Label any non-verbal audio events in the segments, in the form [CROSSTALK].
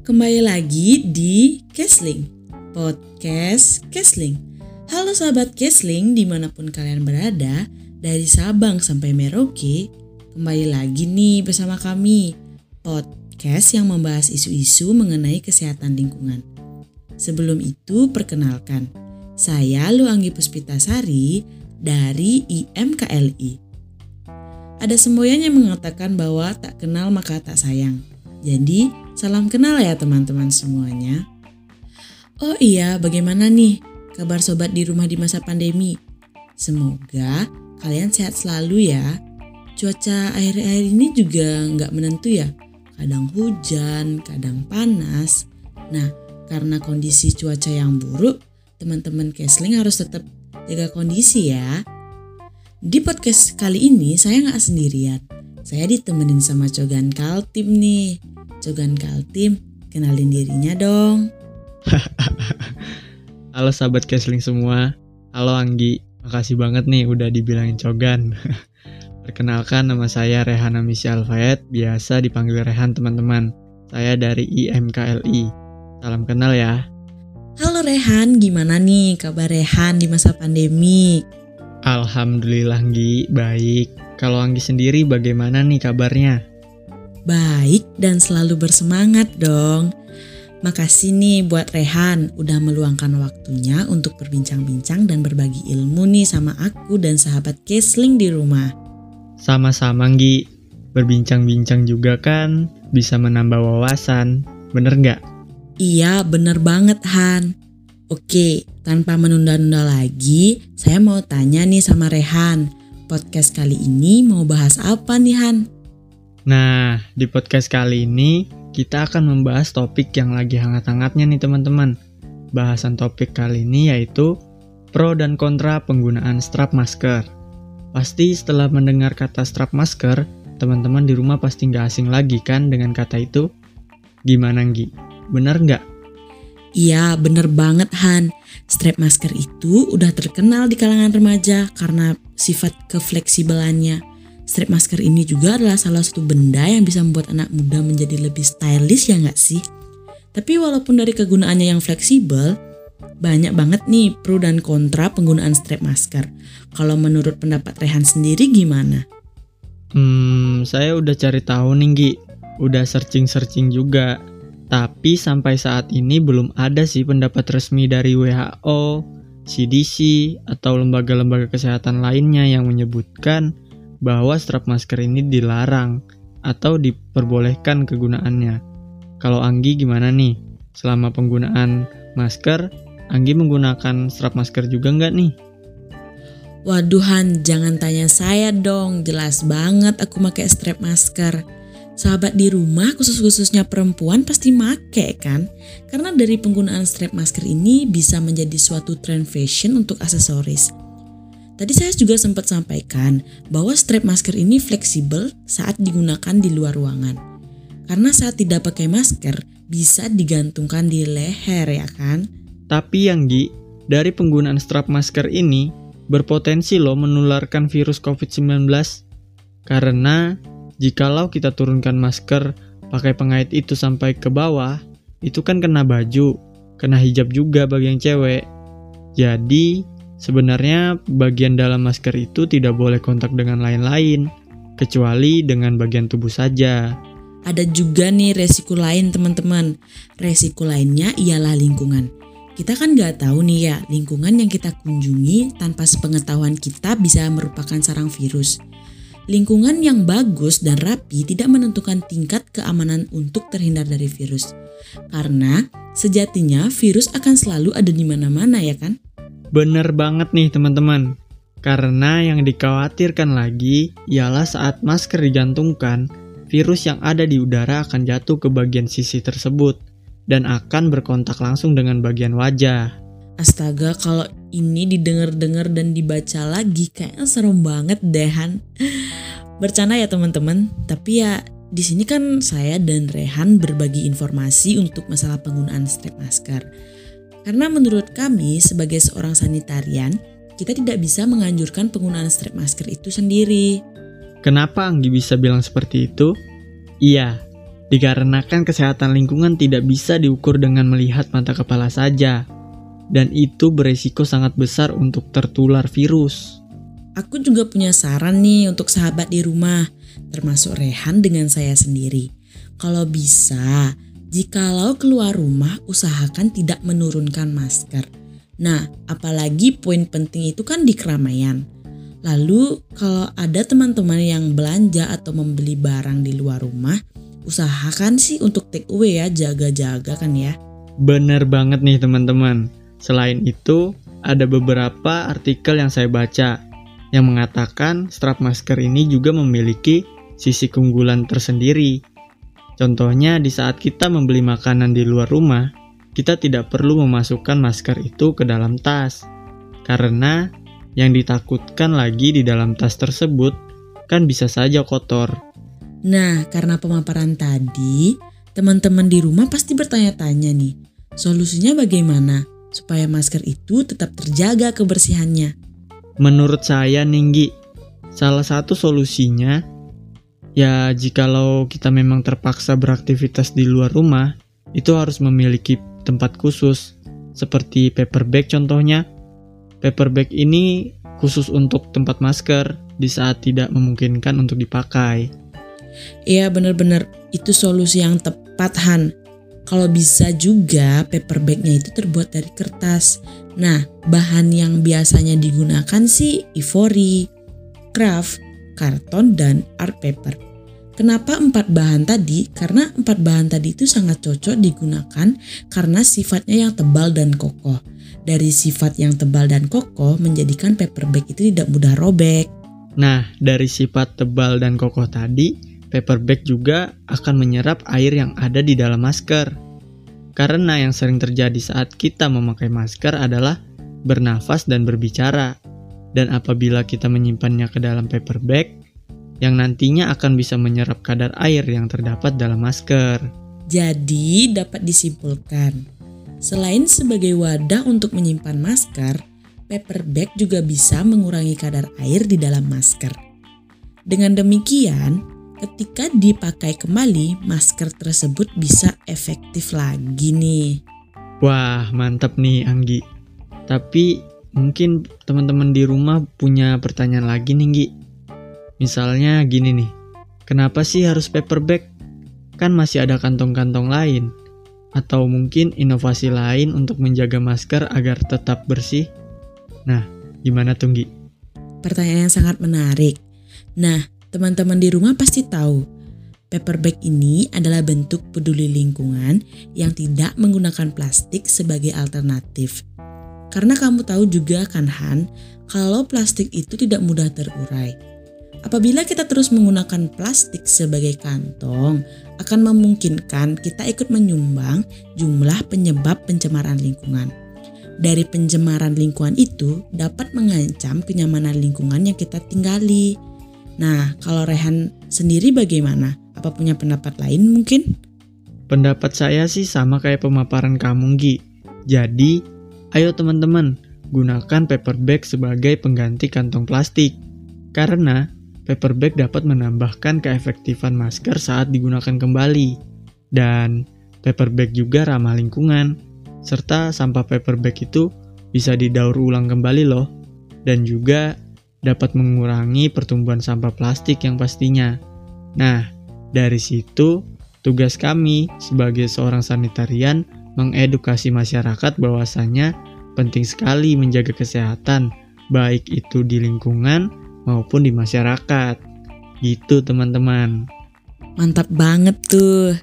Kembali lagi di Kesling, podcast Kesling. Halo sahabat Kesling di mana pun kalian berada, dari Sabang sampai Merauke, kembali lagi nih bersama kami, podcast yang membahas isu-isu mengenai kesehatan lingkungan. Sebelum itu, perkenalkan, saya Luanggi Puspitasari dari IMKLI. Ada semboyan yang mengatakan bahwa tak kenal maka tak sayang. Jadi, salam kenal ya teman-teman semuanya. Oh iya, bagaimana nih kabar sobat di rumah di masa pandemi? Semoga kalian sehat selalu ya. Cuaca akhir-akhir ini juga nggak menentu ya. Kadang hujan, kadang panas. Nah, karena kondisi cuaca yang buruk, teman-teman Kesling harus tetap jaga kondisi ya. Di podcast kali ini saya nggak sendirian. Saya ditemenin sama Cogan Kaltim nih. Cogan Kaltim, kenalin dirinya dong. [LAUGHS] Halo sahabat Kesling semua. Halo Anggi, makasih banget nih udah dibilangin Cogan. [LAUGHS] Perkenalkan nama saya Rehan Amisi Alfayet, biasa dipanggil Rehan teman-teman. Saya dari IMKLI. Salam kenal ya. Halo Rehan, gimana nih kabar Rehan di masa pandemi? Alhamdulillah Anggi, baik. Kalau Anggi sendiri bagaimana nih kabarnya? Baik dan selalu bersemangat dong. Makasih nih buat Rehan udah meluangkan waktunya untuk berbincang-bincang dan berbagi ilmu nih sama aku dan sahabat Kesling di rumah. Sama-sama Anggi, berbincang-bincang juga kan bisa menambah wawasan, bener nggak? Iya bener banget Han. Oke, tanpa menunda-nunda lagi, saya mau tanya nih sama Rehan. Podcast kali ini mau bahas apa nih Han? Nah, di podcast kali ini kita akan membahas topik yang lagi hangat-hangatnya nih teman-teman. Bahasan topik kali ini yaitu pro dan kontra penggunaan strap masker. Pasti setelah mendengar kata strap masker, teman-teman di rumah pasti nggak asing lagi kan dengan kata itu? Gimana Nggi? Bener nggak? Iya, bener banget Han. Strap masker itu udah terkenal di kalangan remaja karena sifat kefleksibelannya. Strap masker ini juga adalah salah satu benda yang bisa membuat anak muda menjadi lebih stylish ya nggak sih? Tapi walaupun dari kegunaannya yang fleksibel, banyak banget nih pro dan kontra penggunaan strap masker. Kalau menurut pendapat Rehan sendiri gimana? Hmm, saya udah cari tahu nih Nggi. Udah searching-searching juga. Tapi sampai saat ini belum ada sih pendapat resmi dari WHO, CDC, atau lembaga-lembaga kesehatan lainnya yang menyebutkan bahwa strap masker ini dilarang atau diperbolehkan kegunaannya. Kalau Anggi gimana nih? Selama penggunaan masker, Anggi menggunakan strap masker juga nggak nih? Waduhan, jangan tanya saya dong. Jelas banget aku pakai strap masker sahabat di rumah khusus-khususnya perempuan pasti make kan? Karena dari penggunaan strap masker ini bisa menjadi suatu trend fashion untuk aksesoris. Tadi saya juga sempat sampaikan bahwa strap masker ini fleksibel saat digunakan di luar ruangan. Karena saat tidak pakai masker bisa digantungkan di leher ya kan? Tapi yang Gi, dari penggunaan strap masker ini berpotensi loh menularkan virus COVID-19 karena Jikalau kita turunkan masker pakai pengait itu sampai ke bawah, itu kan kena baju, kena hijab juga bagi yang cewek. Jadi, sebenarnya bagian dalam masker itu tidak boleh kontak dengan lain-lain, kecuali dengan bagian tubuh saja. Ada juga nih resiko lain teman-teman. Resiko lainnya ialah lingkungan. Kita kan nggak tahu nih ya, lingkungan yang kita kunjungi tanpa sepengetahuan kita bisa merupakan sarang virus. Lingkungan yang bagus dan rapi tidak menentukan tingkat keamanan untuk terhindar dari virus. Karena sejatinya virus akan selalu ada di mana-mana ya kan? Bener banget nih teman-teman. Karena yang dikhawatirkan lagi ialah saat masker digantungkan, virus yang ada di udara akan jatuh ke bagian sisi tersebut dan akan berkontak langsung dengan bagian wajah. Astaga, kalau ini didengar-dengar dan dibaca lagi kayaknya serem banget dehan. Bercanda ya teman-teman, tapi ya di sini kan saya dan Rehan berbagi informasi untuk masalah penggunaan strap masker. Karena menurut kami sebagai seorang sanitarian, kita tidak bisa menganjurkan penggunaan strap masker itu sendiri. Kenapa Anggi bisa bilang seperti itu? Iya, Dikarenakan kesehatan lingkungan tidak bisa diukur dengan melihat mata kepala saja, dan itu beresiko sangat besar untuk tertular virus. Aku juga punya saran nih untuk sahabat di rumah, termasuk Rehan dengan saya sendiri. Kalau bisa, jikalau keluar rumah usahakan tidak menurunkan masker. Nah, apalagi poin penting itu kan di keramaian. Lalu kalau ada teman-teman yang belanja atau membeli barang di luar rumah, usahakan sih untuk take away ya, jaga-jaga kan ya. Bener banget nih teman-teman. Selain itu, ada beberapa artikel yang saya baca yang mengatakan strap masker ini juga memiliki sisi keunggulan tersendiri. Contohnya di saat kita membeli makanan di luar rumah, kita tidak perlu memasukkan masker itu ke dalam tas. Karena yang ditakutkan lagi di dalam tas tersebut kan bisa saja kotor. Nah, karena pemaparan tadi, teman-teman di rumah pasti bertanya-tanya nih, solusinya bagaimana supaya masker itu tetap terjaga kebersihannya? Menurut saya, Ninggi, salah satu solusinya Ya, jikalau kita memang terpaksa beraktivitas di luar rumah, itu harus memiliki tempat khusus, seperti paper bag contohnya. Paper bag ini khusus untuk tempat masker di saat tidak memungkinkan untuk dipakai. Iya benar-benar itu solusi yang tepat Han. Kalau bisa juga paper bagnya itu terbuat dari kertas. Nah bahan yang biasanya digunakan sih ivory, craft, karton, dan art paper. Kenapa empat bahan tadi? Karena empat bahan tadi itu sangat cocok digunakan karena sifatnya yang tebal dan kokoh. Dari sifat yang tebal dan kokoh menjadikan paper bag itu tidak mudah robek. Nah, dari sifat tebal dan kokoh tadi, paper bag juga akan menyerap air yang ada di dalam masker. Karena yang sering terjadi saat kita memakai masker adalah bernafas dan berbicara. Dan apabila kita menyimpannya ke dalam paper bag, yang nantinya akan bisa menyerap kadar air yang terdapat dalam masker. Jadi dapat disimpulkan, selain sebagai wadah untuk menyimpan masker, paper bag juga bisa mengurangi kadar air di dalam masker. Dengan demikian, ketika dipakai kembali, masker tersebut bisa efektif lagi nih. Wah, mantap nih Anggi. Tapi mungkin teman-teman di rumah punya pertanyaan lagi nih, Anggi. Misalnya gini nih, kenapa sih harus paper bag? Kan masih ada kantong-kantong lain. Atau mungkin inovasi lain untuk menjaga masker agar tetap bersih? Nah, gimana Tunggi? Pertanyaan yang sangat menarik. Nah, teman-teman di rumah pasti tahu, paper bag ini adalah bentuk peduli lingkungan yang tidak menggunakan plastik sebagai alternatif. Karena kamu tahu juga kan Han, kalau plastik itu tidak mudah terurai. Apabila kita terus menggunakan plastik sebagai kantong, akan memungkinkan kita ikut menyumbang jumlah penyebab pencemaran lingkungan. Dari pencemaran lingkungan itu dapat mengancam kenyamanan lingkungan yang kita tinggali. Nah, kalau Rehan sendiri bagaimana? Apa punya pendapat lain mungkin? Pendapat saya sih sama kayak pemaparan kamu, Gi. Jadi, ayo teman-teman, gunakan paper bag sebagai pengganti kantong plastik. Karena paper bag dapat menambahkan keefektifan masker saat digunakan kembali. Dan paper bag juga ramah lingkungan, serta sampah paper bag itu bisa didaur ulang kembali loh. Dan juga dapat mengurangi pertumbuhan sampah plastik yang pastinya. Nah, dari situ tugas kami sebagai seorang sanitarian mengedukasi masyarakat bahwasanya penting sekali menjaga kesehatan, baik itu di lingkungan maupun di masyarakat. Gitu teman-teman. Mantap banget tuh.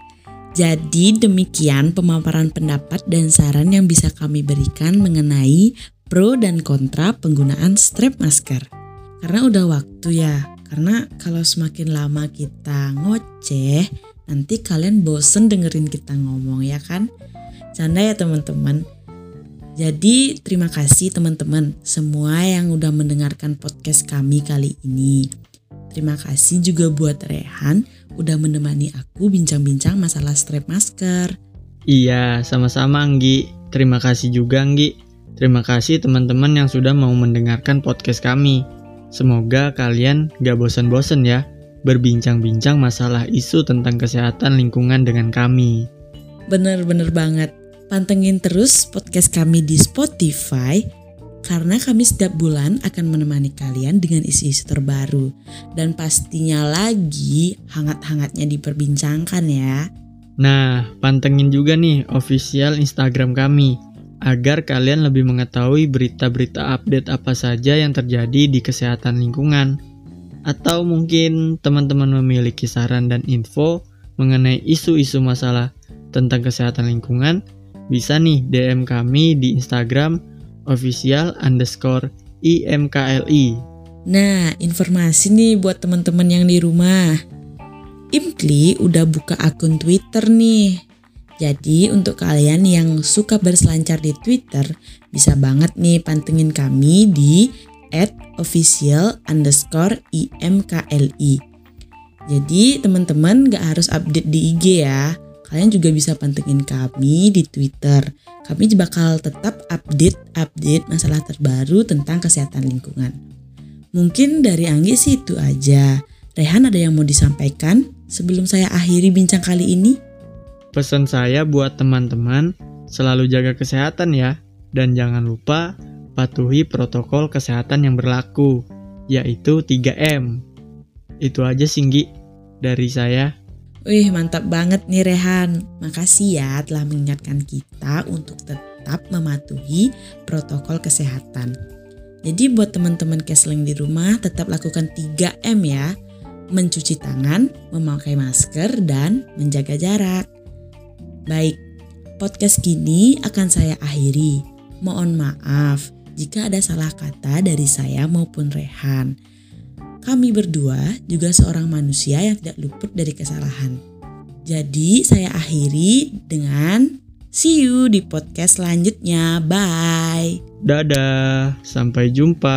Jadi demikian pemaparan pendapat dan saran yang bisa kami berikan mengenai pro dan kontra penggunaan strap masker. Karena udah waktu ya, karena kalau semakin lama kita ngoceh, nanti kalian bosen dengerin kita ngomong ya kan? Canda ya teman-teman. Jadi terima kasih teman-teman semua yang udah mendengarkan podcast kami kali ini. Terima kasih juga buat Rehan udah menemani aku bincang-bincang masalah strap masker. Iya, sama-sama Anggi. Terima kasih juga Anggi. Terima kasih teman-teman yang sudah mau mendengarkan podcast kami. Semoga kalian gak bosan-bosan ya berbincang-bincang masalah isu tentang kesehatan lingkungan dengan kami. Bener-bener banget. Pantengin terus podcast kami di Spotify karena kami setiap bulan akan menemani kalian dengan isu-isu terbaru. Dan pastinya lagi hangat-hangatnya diperbincangkan ya. Nah, pantengin juga nih official Instagram kami agar kalian lebih mengetahui berita-berita update apa saja yang terjadi di kesehatan lingkungan. Atau mungkin teman-teman memiliki saran dan info mengenai isu-isu masalah tentang kesehatan lingkungan, bisa nih DM kami di Instagram official underscore IMKLI. Nah, informasi nih buat teman-teman yang di rumah. Imkli udah buka akun Twitter nih jadi untuk kalian yang suka berselancar di Twitter, bisa banget nih pantengin kami di at official underscore imkli. Jadi teman-teman gak harus update di IG ya. Kalian juga bisa pantengin kami di Twitter. Kami bakal tetap update-update masalah terbaru tentang kesehatan lingkungan. Mungkin dari Anggi sih itu aja. Rehan ada yang mau disampaikan sebelum saya akhiri bincang kali ini? Pesan saya buat teman-teman, selalu jaga kesehatan ya, dan jangan lupa patuhi protokol kesehatan yang berlaku, yaitu 3M. Itu aja Singgi dari saya. Wih mantap banget nih Rehan. Makasih ya telah mengingatkan kita untuk tetap mematuhi protokol kesehatan. Jadi buat teman-teman kesling di rumah tetap lakukan 3M ya. Mencuci tangan, memakai masker, dan menjaga jarak. Baik, podcast kini akan saya akhiri. Mohon maaf jika ada salah kata dari saya maupun Rehan. Kami berdua juga seorang manusia yang tidak luput dari kesalahan. Jadi saya akhiri dengan see you di podcast selanjutnya. Bye. Dadah, sampai jumpa.